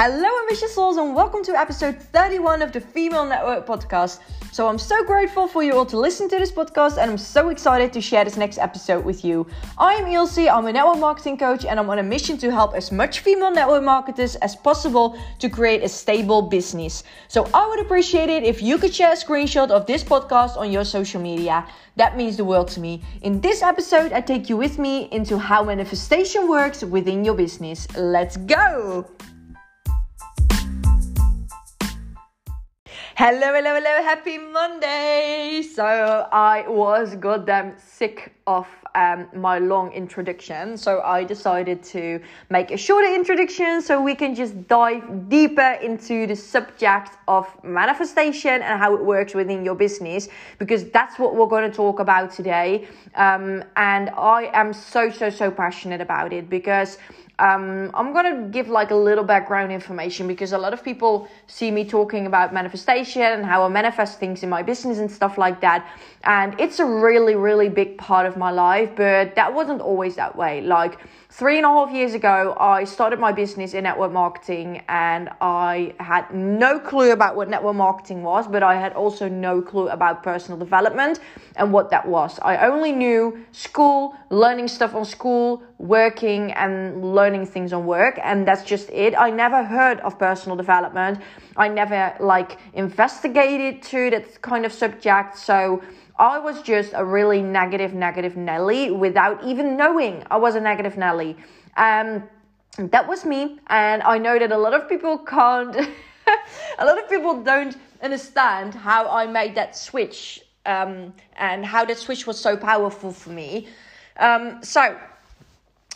Hello, ambitious souls, and welcome to episode 31 of the Female Network podcast. So, I'm so grateful for you all to listen to this podcast, and I'm so excited to share this next episode with you. I'm Ilse, I'm a network marketing coach, and I'm on a mission to help as much female network marketers as possible to create a stable business. So, I would appreciate it if you could share a screenshot of this podcast on your social media. That means the world to me. In this episode, I take you with me into how manifestation works within your business. Let's go! Hello, hello, hello, happy Monday! So, I was goddamn sick of um, my long introduction, so I decided to make a shorter introduction so we can just dive deeper into the subject of manifestation and how it works within your business because that's what we're going to talk about today. Um, and I am so, so, so passionate about it because um, I'm gonna give like a little background information because a lot of people see me talking about manifestation and how I manifest things in my business and stuff like that. And it's a really, really big part of my life, but that wasn't always that way. Like, Three and a half years ago, I started my business in network marketing and I had no clue about what network marketing was, but I had also no clue about personal development and what that was. I only knew school, learning stuff on school, working and learning things on work, and that's just it. I never heard of personal development. I never like investigated to that kind of subject. So I was just a really negative, negative Nelly without even knowing I was a negative Nelly. Um, that was me, and I know that a lot of people can't, a lot of people don't understand how I made that switch um, and how that switch was so powerful for me. Um, so,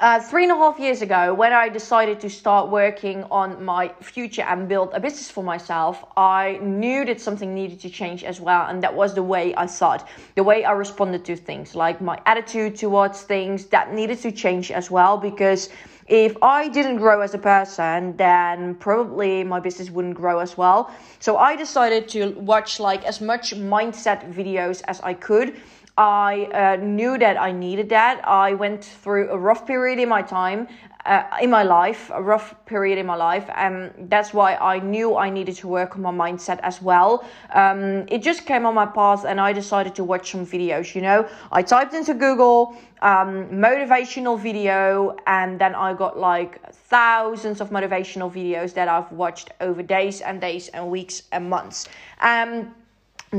uh, three and a half years ago, when I decided to start working on my future and build a business for myself, I knew that something needed to change as well. And that was the way I thought, the way I responded to things, like my attitude towards things, that needed to change as well. Because if I didn't grow as a person, then probably my business wouldn't grow as well. So I decided to watch like as much mindset videos as I could I uh, knew that I needed that. I went through a rough period in my time, uh, in my life, a rough period in my life, and that's why I knew I needed to work on my mindset as well. Um, it just came on my path, and I decided to watch some videos. You know, I typed into Google um, motivational video, and then I got like thousands of motivational videos that I've watched over days and days and weeks and months. Um,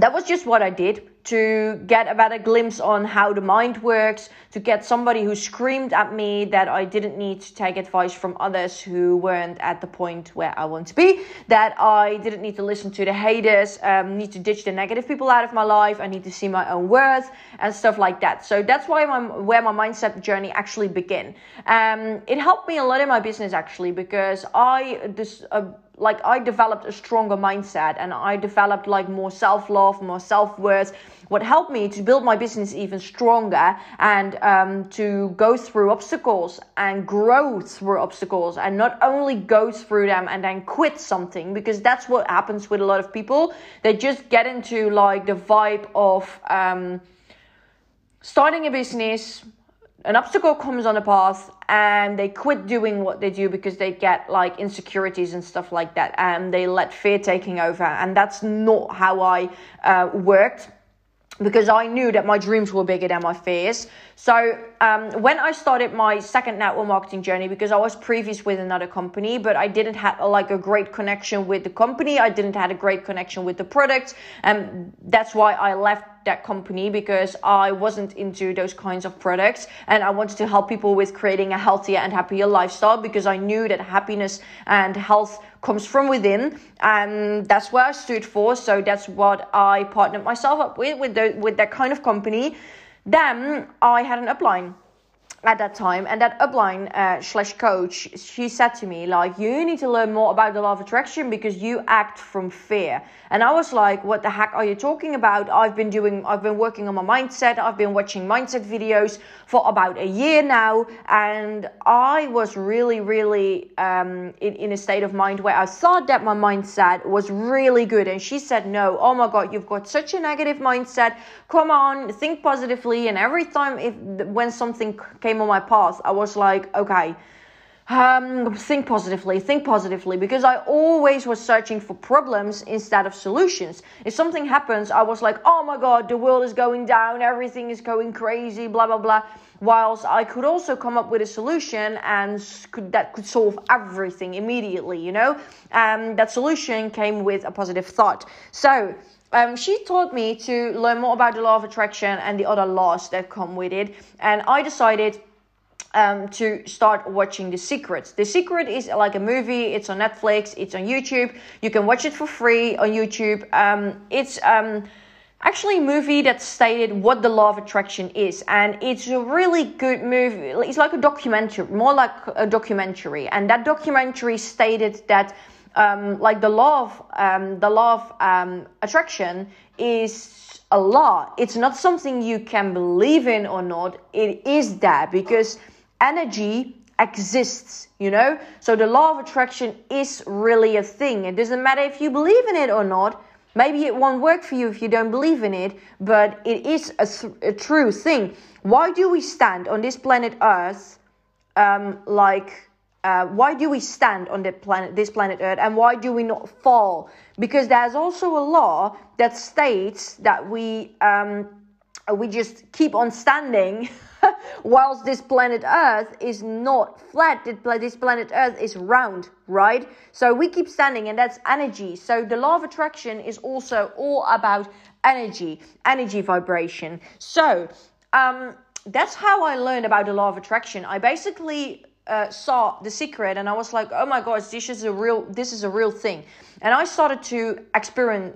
that was just what I did to get a better glimpse on how the mind works, to get somebody who screamed at me that I didn't need to take advice from others who weren't at the point where I want to be, that I didn't need to listen to the haters, um, need to ditch the negative people out of my life, I need to see my own worth and stuff like that. So that's why my, where my mindset journey actually began. Um, it helped me a lot in my business actually because I this. Uh, like I developed a stronger mindset and I developed like more self-love, more self-worth. What helped me to build my business even stronger and um, to go through obstacles and grow through obstacles and not only go through them and then quit something because that's what happens with a lot of people. They just get into like the vibe of um, starting a business, an obstacle comes on the path and they quit doing what they do because they get like insecurities and stuff like that and they let fear taking over. And that's not how i uh, worked because I knew that my dreams were bigger than my fears. So um, when I started my second network marketing journey, because I was previous with another company, but I didn't have like a great connection with the company, I didn't have a great connection with the product, and that's why I left that company because I wasn't into those kinds of products. And I wanted to help people with creating a healthier and happier lifestyle because I knew that happiness and health comes from within. And that's what I stood for. So that's what I partnered myself up with with the, with that kind of company. Then I had an upline at that time and that upline uh, slash coach she said to me like you need to learn more about the law of attraction because you act from fear. And i was like what the heck are you talking about? I've been doing i've been working on my mindset. I've been watching mindset videos for about a year now and i was really really um, in, in a state of mind where i thought that my mindset was really good. And she said no. Oh my god you've got such a negative mindset. Come on think positively and every time if when something came on my path, I was like, okay, um, think positively, think positively, because I always was searching for problems instead of solutions. If something happens, I was like, oh my god, the world is going down, everything is going crazy, blah blah blah. Whilst I could also come up with a solution and could, that could solve everything immediately, you know, and that solution came with a positive thought. So. Um, she taught me to learn more about the law of attraction and the other laws that come with it, and I decided um, to start watching The Secret. The Secret is like a movie. It's on Netflix. It's on YouTube. You can watch it for free on YouTube. Um, it's um, actually a movie that stated what the law of attraction is, and it's a really good movie. It's like a documentary, more like a documentary. And that documentary stated that. Um, like the law of um, the law of um, attraction is a law. It's not something you can believe in or not. It is there because energy exists, you know? So the law of attraction is really a thing. It doesn't matter if you believe in it or not. Maybe it won't work for you if you don't believe in it, but it is a, th- a true thing. Why do we stand on this planet Earth um, like uh, why do we stand on the planet, this planet Earth, and why do we not fall? Because there's also a law that states that we um, we just keep on standing whilst this planet Earth is not flat, this planet Earth is round, right? So we keep standing, and that's energy. So the law of attraction is also all about energy, energy vibration. So um, that's how I learned about the law of attraction. I basically uh, saw the secret and I was like, oh my gosh, this is a real this is a real thing. And I started to experiment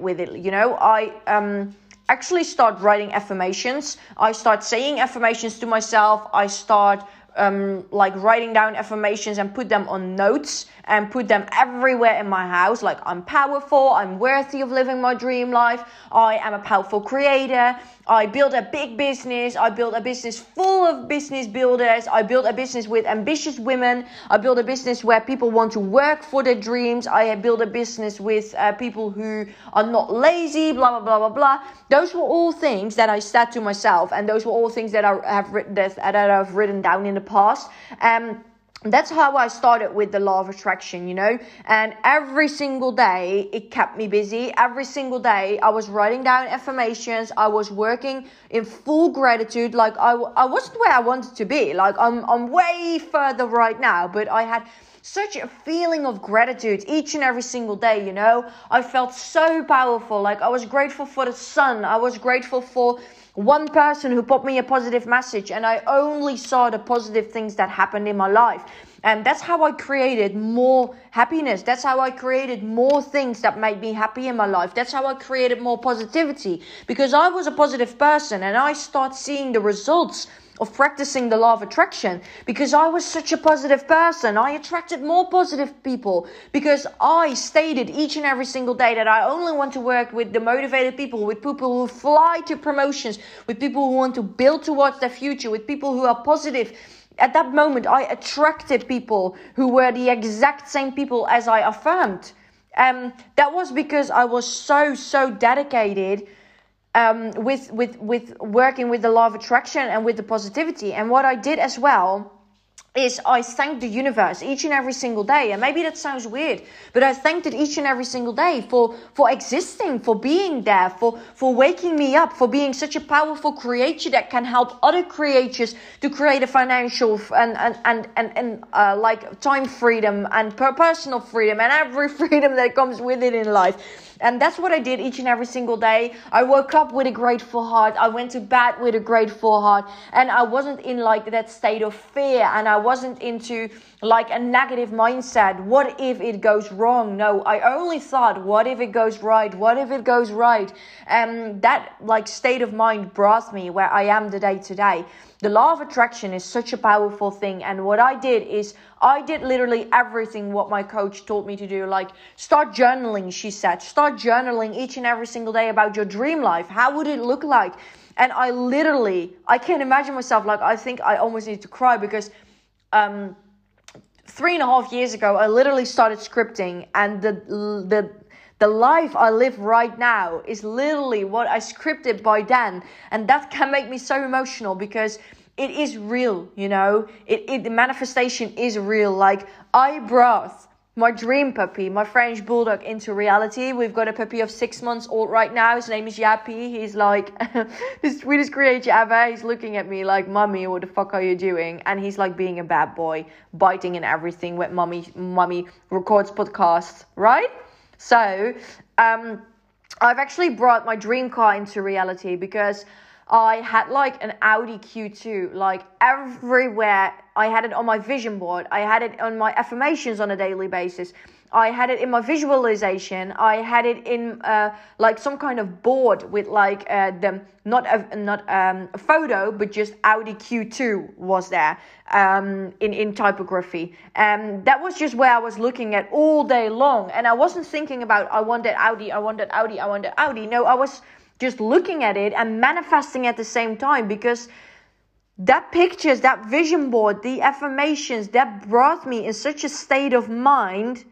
with it. You know, I um actually start writing affirmations. I start saying affirmations to myself. I start um, like writing down affirmations and put them on notes and put them everywhere in my house. Like, I'm powerful, I'm worthy of living my dream life, I am a powerful creator. I built a big business. I built a business full of business builders. I built a business with ambitious women. I built a business where people want to work for their dreams. I built a business with uh, people who are not lazy, blah, blah, blah, blah, blah. Those were all things that I said to myself, and those were all things that I have written, that, that I've written down in the past. Um, that's how I started with the law of attraction, you know. And every single day, it kept me busy. Every single day, I was writing down affirmations. I was working in full gratitude. Like I, I wasn't where I wanted to be. Like I'm, I'm way further right now. But I had such a feeling of gratitude each and every single day. You know, I felt so powerful. Like I was grateful for the sun. I was grateful for one person who put me a positive message and I only saw the positive things that happened in my life. And that's how I created more happiness. That's how I created more things that made me happy in my life. That's how I created more positivity because I was a positive person and I start seeing the results of practicing the law of attraction because I was such a positive person. I attracted more positive people because I stated each and every single day that I only want to work with the motivated people, with people who fly to promotions, with people who want to build towards their future, with people who are positive. At that moment, I attracted people who were the exact same people as I affirmed. Um, that was because I was so, so dedicated um, with with with working with the law of attraction and with the positivity. And what I did as well is I thank the universe each and every single day. And maybe that sounds weird, but I thanked it each and every single day for, for existing, for being there, for, for waking me up, for being such a powerful creature that can help other creatures to create a financial and, and, and, and, and uh, like time freedom and personal freedom and every freedom that comes with it in life. And that's what I did each and every single day. I woke up with a grateful heart. I went to bed with a grateful heart. And I wasn't in like that state of fear and I wasn't into like a negative mindset. What if it goes wrong? No, I only thought, what if it goes right? What if it goes right? And that like state of mind brought me where I am today today. The law of attraction is such a powerful thing. And what I did is I did literally everything what my coach told me to do. Like start journaling, she said. Start journaling each and every single day about your dream life. How would it look like? And I literally, I can't imagine myself like I think I almost need to cry because um three and a half years ago, I literally started scripting, and the the the life I live right now is literally what I scripted by then, and that can make me so emotional because it is real, you know. It, it the manifestation is real. Like I brought my dream puppy, my French bulldog, into reality. We've got a puppy of six months old right now. His name is Yappy. He's like the sweetest creature ever. He's looking at me like, "Mummy, what the fuck are you doing?" And he's like being a bad boy, biting and everything. When mummy, mummy records podcasts, right? So, um, I've actually brought my dream car into reality because I had like an Audi Q2, like everywhere. I had it on my vision board. I had it on my affirmations on a daily basis. I had it in my visualization. I had it in uh, like some kind of board with like uh, the not a not um, a photo, but just Audi Q2 was there um, in in typography. And that was just where I was looking at all day long. And I wasn't thinking about I want that Audi, I want that Audi, I want that Audi. No, I was just looking at it and manifesting at the same time because that pictures, that vision board, the affirmations that brought me in such a state of mind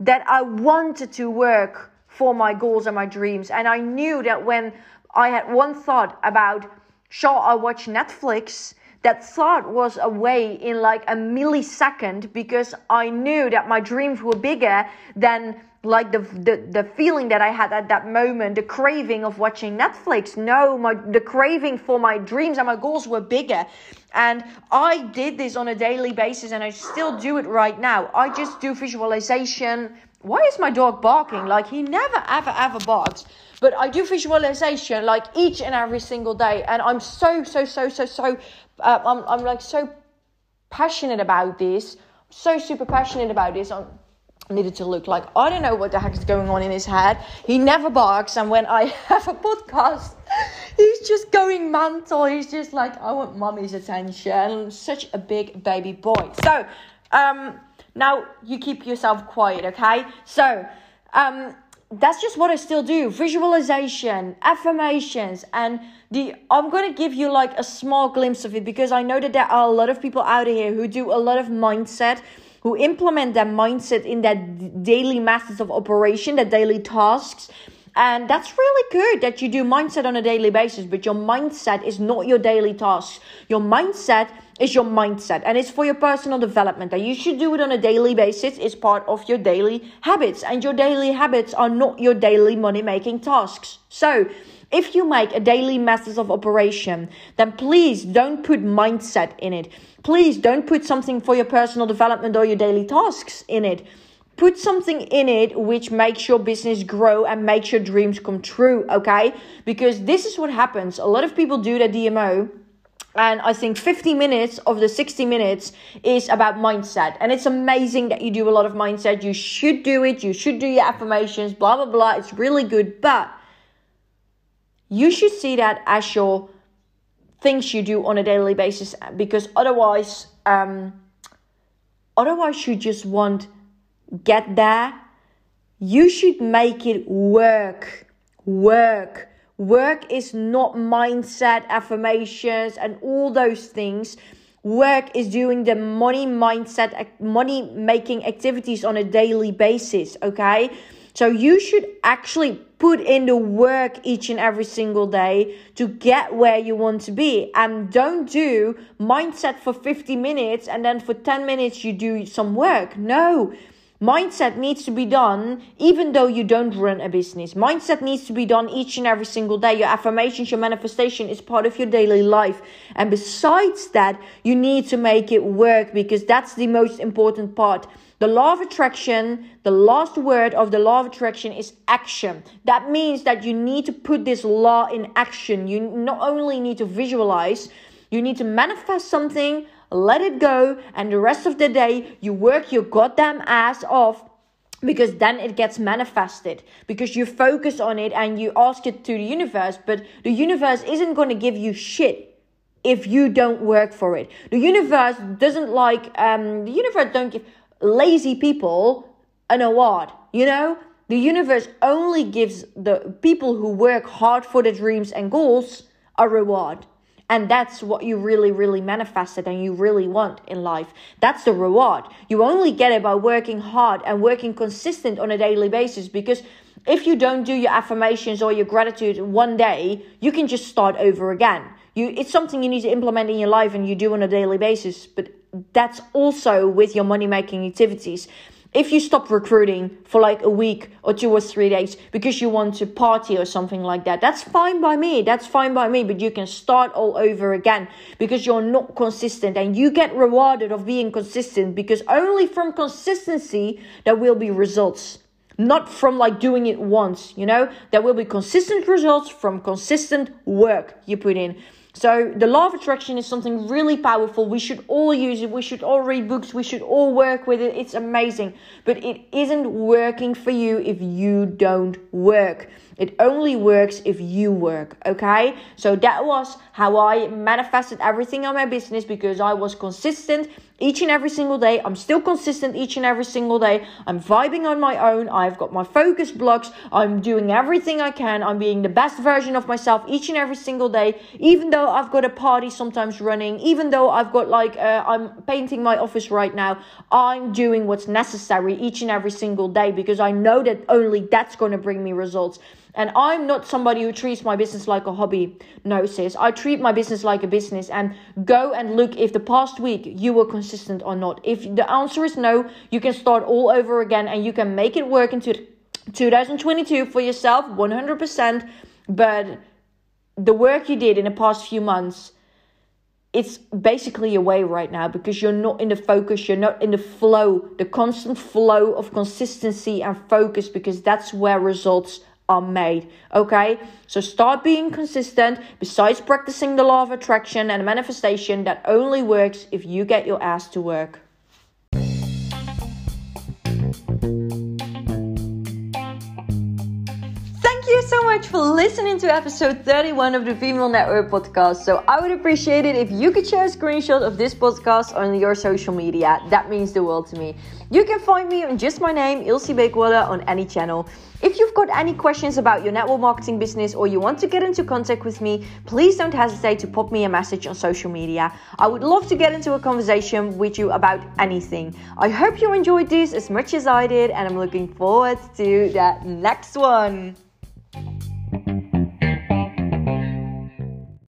that I wanted to work for my goals and my dreams. And I knew that when I had one thought about, shall I watch Netflix? That thought was away in like a millisecond because I knew that my dreams were bigger than like the, the the feeling that I had at that moment, the craving of watching Netflix. No, my the craving for my dreams and my goals were bigger. And I did this on a daily basis and I still do it right now. I just do visualization. Why is my dog barking? Like he never ever ever barks. But I do visualization like each and every single day and I'm so so so so so uh, I'm I'm like so passionate about this. So super passionate about this. I'm, needed to look like I don't know what the heck is going on in his head. He never barks, and when I have a podcast, he's just going mental. He's just like, I want mommy's attention. Such a big baby boy. So, um, now you keep yourself quiet, okay? So, um, that's just what I still do. Visualization, affirmations, and the I'm gonna give you like a small glimpse of it because I know that there are a lot of people out here who do a lot of mindset who implement their mindset in their daily methods of operation, their daily tasks. And that's really good that you do mindset on a daily basis, but your mindset is not your daily tasks. Your mindset is your mindset and it's for your personal development and you should do it on a daily basis. It's part of your daily habits and your daily habits are not your daily money making tasks. So if you make a daily method of operation, then please don't put mindset in it. Please don't put something for your personal development or your daily tasks in it. Put something in it which makes your business grow and makes your dreams come true, okay? Because this is what happens. A lot of people do their DMO and I think 50 minutes of the 60 minutes is about mindset. And it's amazing that you do a lot of mindset. You should do it. You should do your affirmations, blah, blah, blah. It's really good. But you should see that as your things you do on a daily basis because otherwise um otherwise you just won't get there you should make it work work work is not mindset affirmations and all those things work is doing the money mindset money making activities on a daily basis okay so you should actually put in the work each and every single day to get where you want to be. And don't do mindset for 50 minutes and then for 10 minutes you do some work. No. Mindset needs to be done even though you don't run a business. Mindset needs to be done each and every single day. Your affirmations, your manifestation is part of your daily life. And besides that, you need to make it work because that's the most important part. The law of attraction, the last word of the law of attraction is action. That means that you need to put this law in action. You not only need to visualize, you need to manifest something, let it go, and the rest of the day you work your goddamn ass off because then it gets manifested because you focus on it and you ask it to the universe but the universe isn't going to give you shit if you don't work for it the universe doesn't like um the universe don't give lazy people an award. You know, the universe only gives the people who work hard for their dreams and goals a reward. And that's what you really, really manifested and you really want in life. That's the reward. You only get it by working hard and working consistent on a daily basis because if you don't do your affirmations or your gratitude one day, you can just start over again. you it's something you need to implement in your life and you do on a daily basis but that's also with your money making activities if you stop recruiting for like a week or two or three days because you want to party or something like that, that's fine by me. That's fine by me. But you can start all over again because you're not consistent and you get rewarded of being consistent because only from consistency there will be results. Not from like doing it once, you know? There will be consistent results from consistent work you put in. So the law of attraction is something really powerful. We should all use it. We should all read books. We should all work with it. It's amazing. But it isn't working for you if you don't work. It only works if you work, okay? So that was how I manifested everything on my business because I was consistent each and every single day. I'm still consistent each and every single day. I'm vibing on my own. I've got my focus blocks. I'm doing everything I can. I'm being the best version of myself each and every single day. Even though I've got a party sometimes running, even though I've got like, uh, I'm painting my office right now, I'm doing what's necessary each and every single day because I know that only that's going to bring me results. And I'm not somebody who treats my business like a hobby. No, sis. I treat my business like a business and go and look if the past week you were consistent or not. If the answer is no, you can start all over again and you can make it work into 2022 for yourself 100%. But the work you did in the past few months, it's basically away right now because you're not in the focus, you're not in the flow, the constant flow of consistency and focus because that's where results are made. Okay, so start being consistent. Besides practicing the law of attraction and manifestation, that only works if you get your ass to work. Thank you so much for listening to episode 31 of the Female Network podcast. So, I would appreciate it if you could share a screenshot of this podcast on your social media. That means the world to me. You can find me on just my name, Ilse Beekwater, on any channel. If you've got any questions about your network marketing business or you want to get into contact with me, please don't hesitate to pop me a message on social media. I would love to get into a conversation with you about anything. I hope you enjoyed this as much as I did, and I'm looking forward to the next one.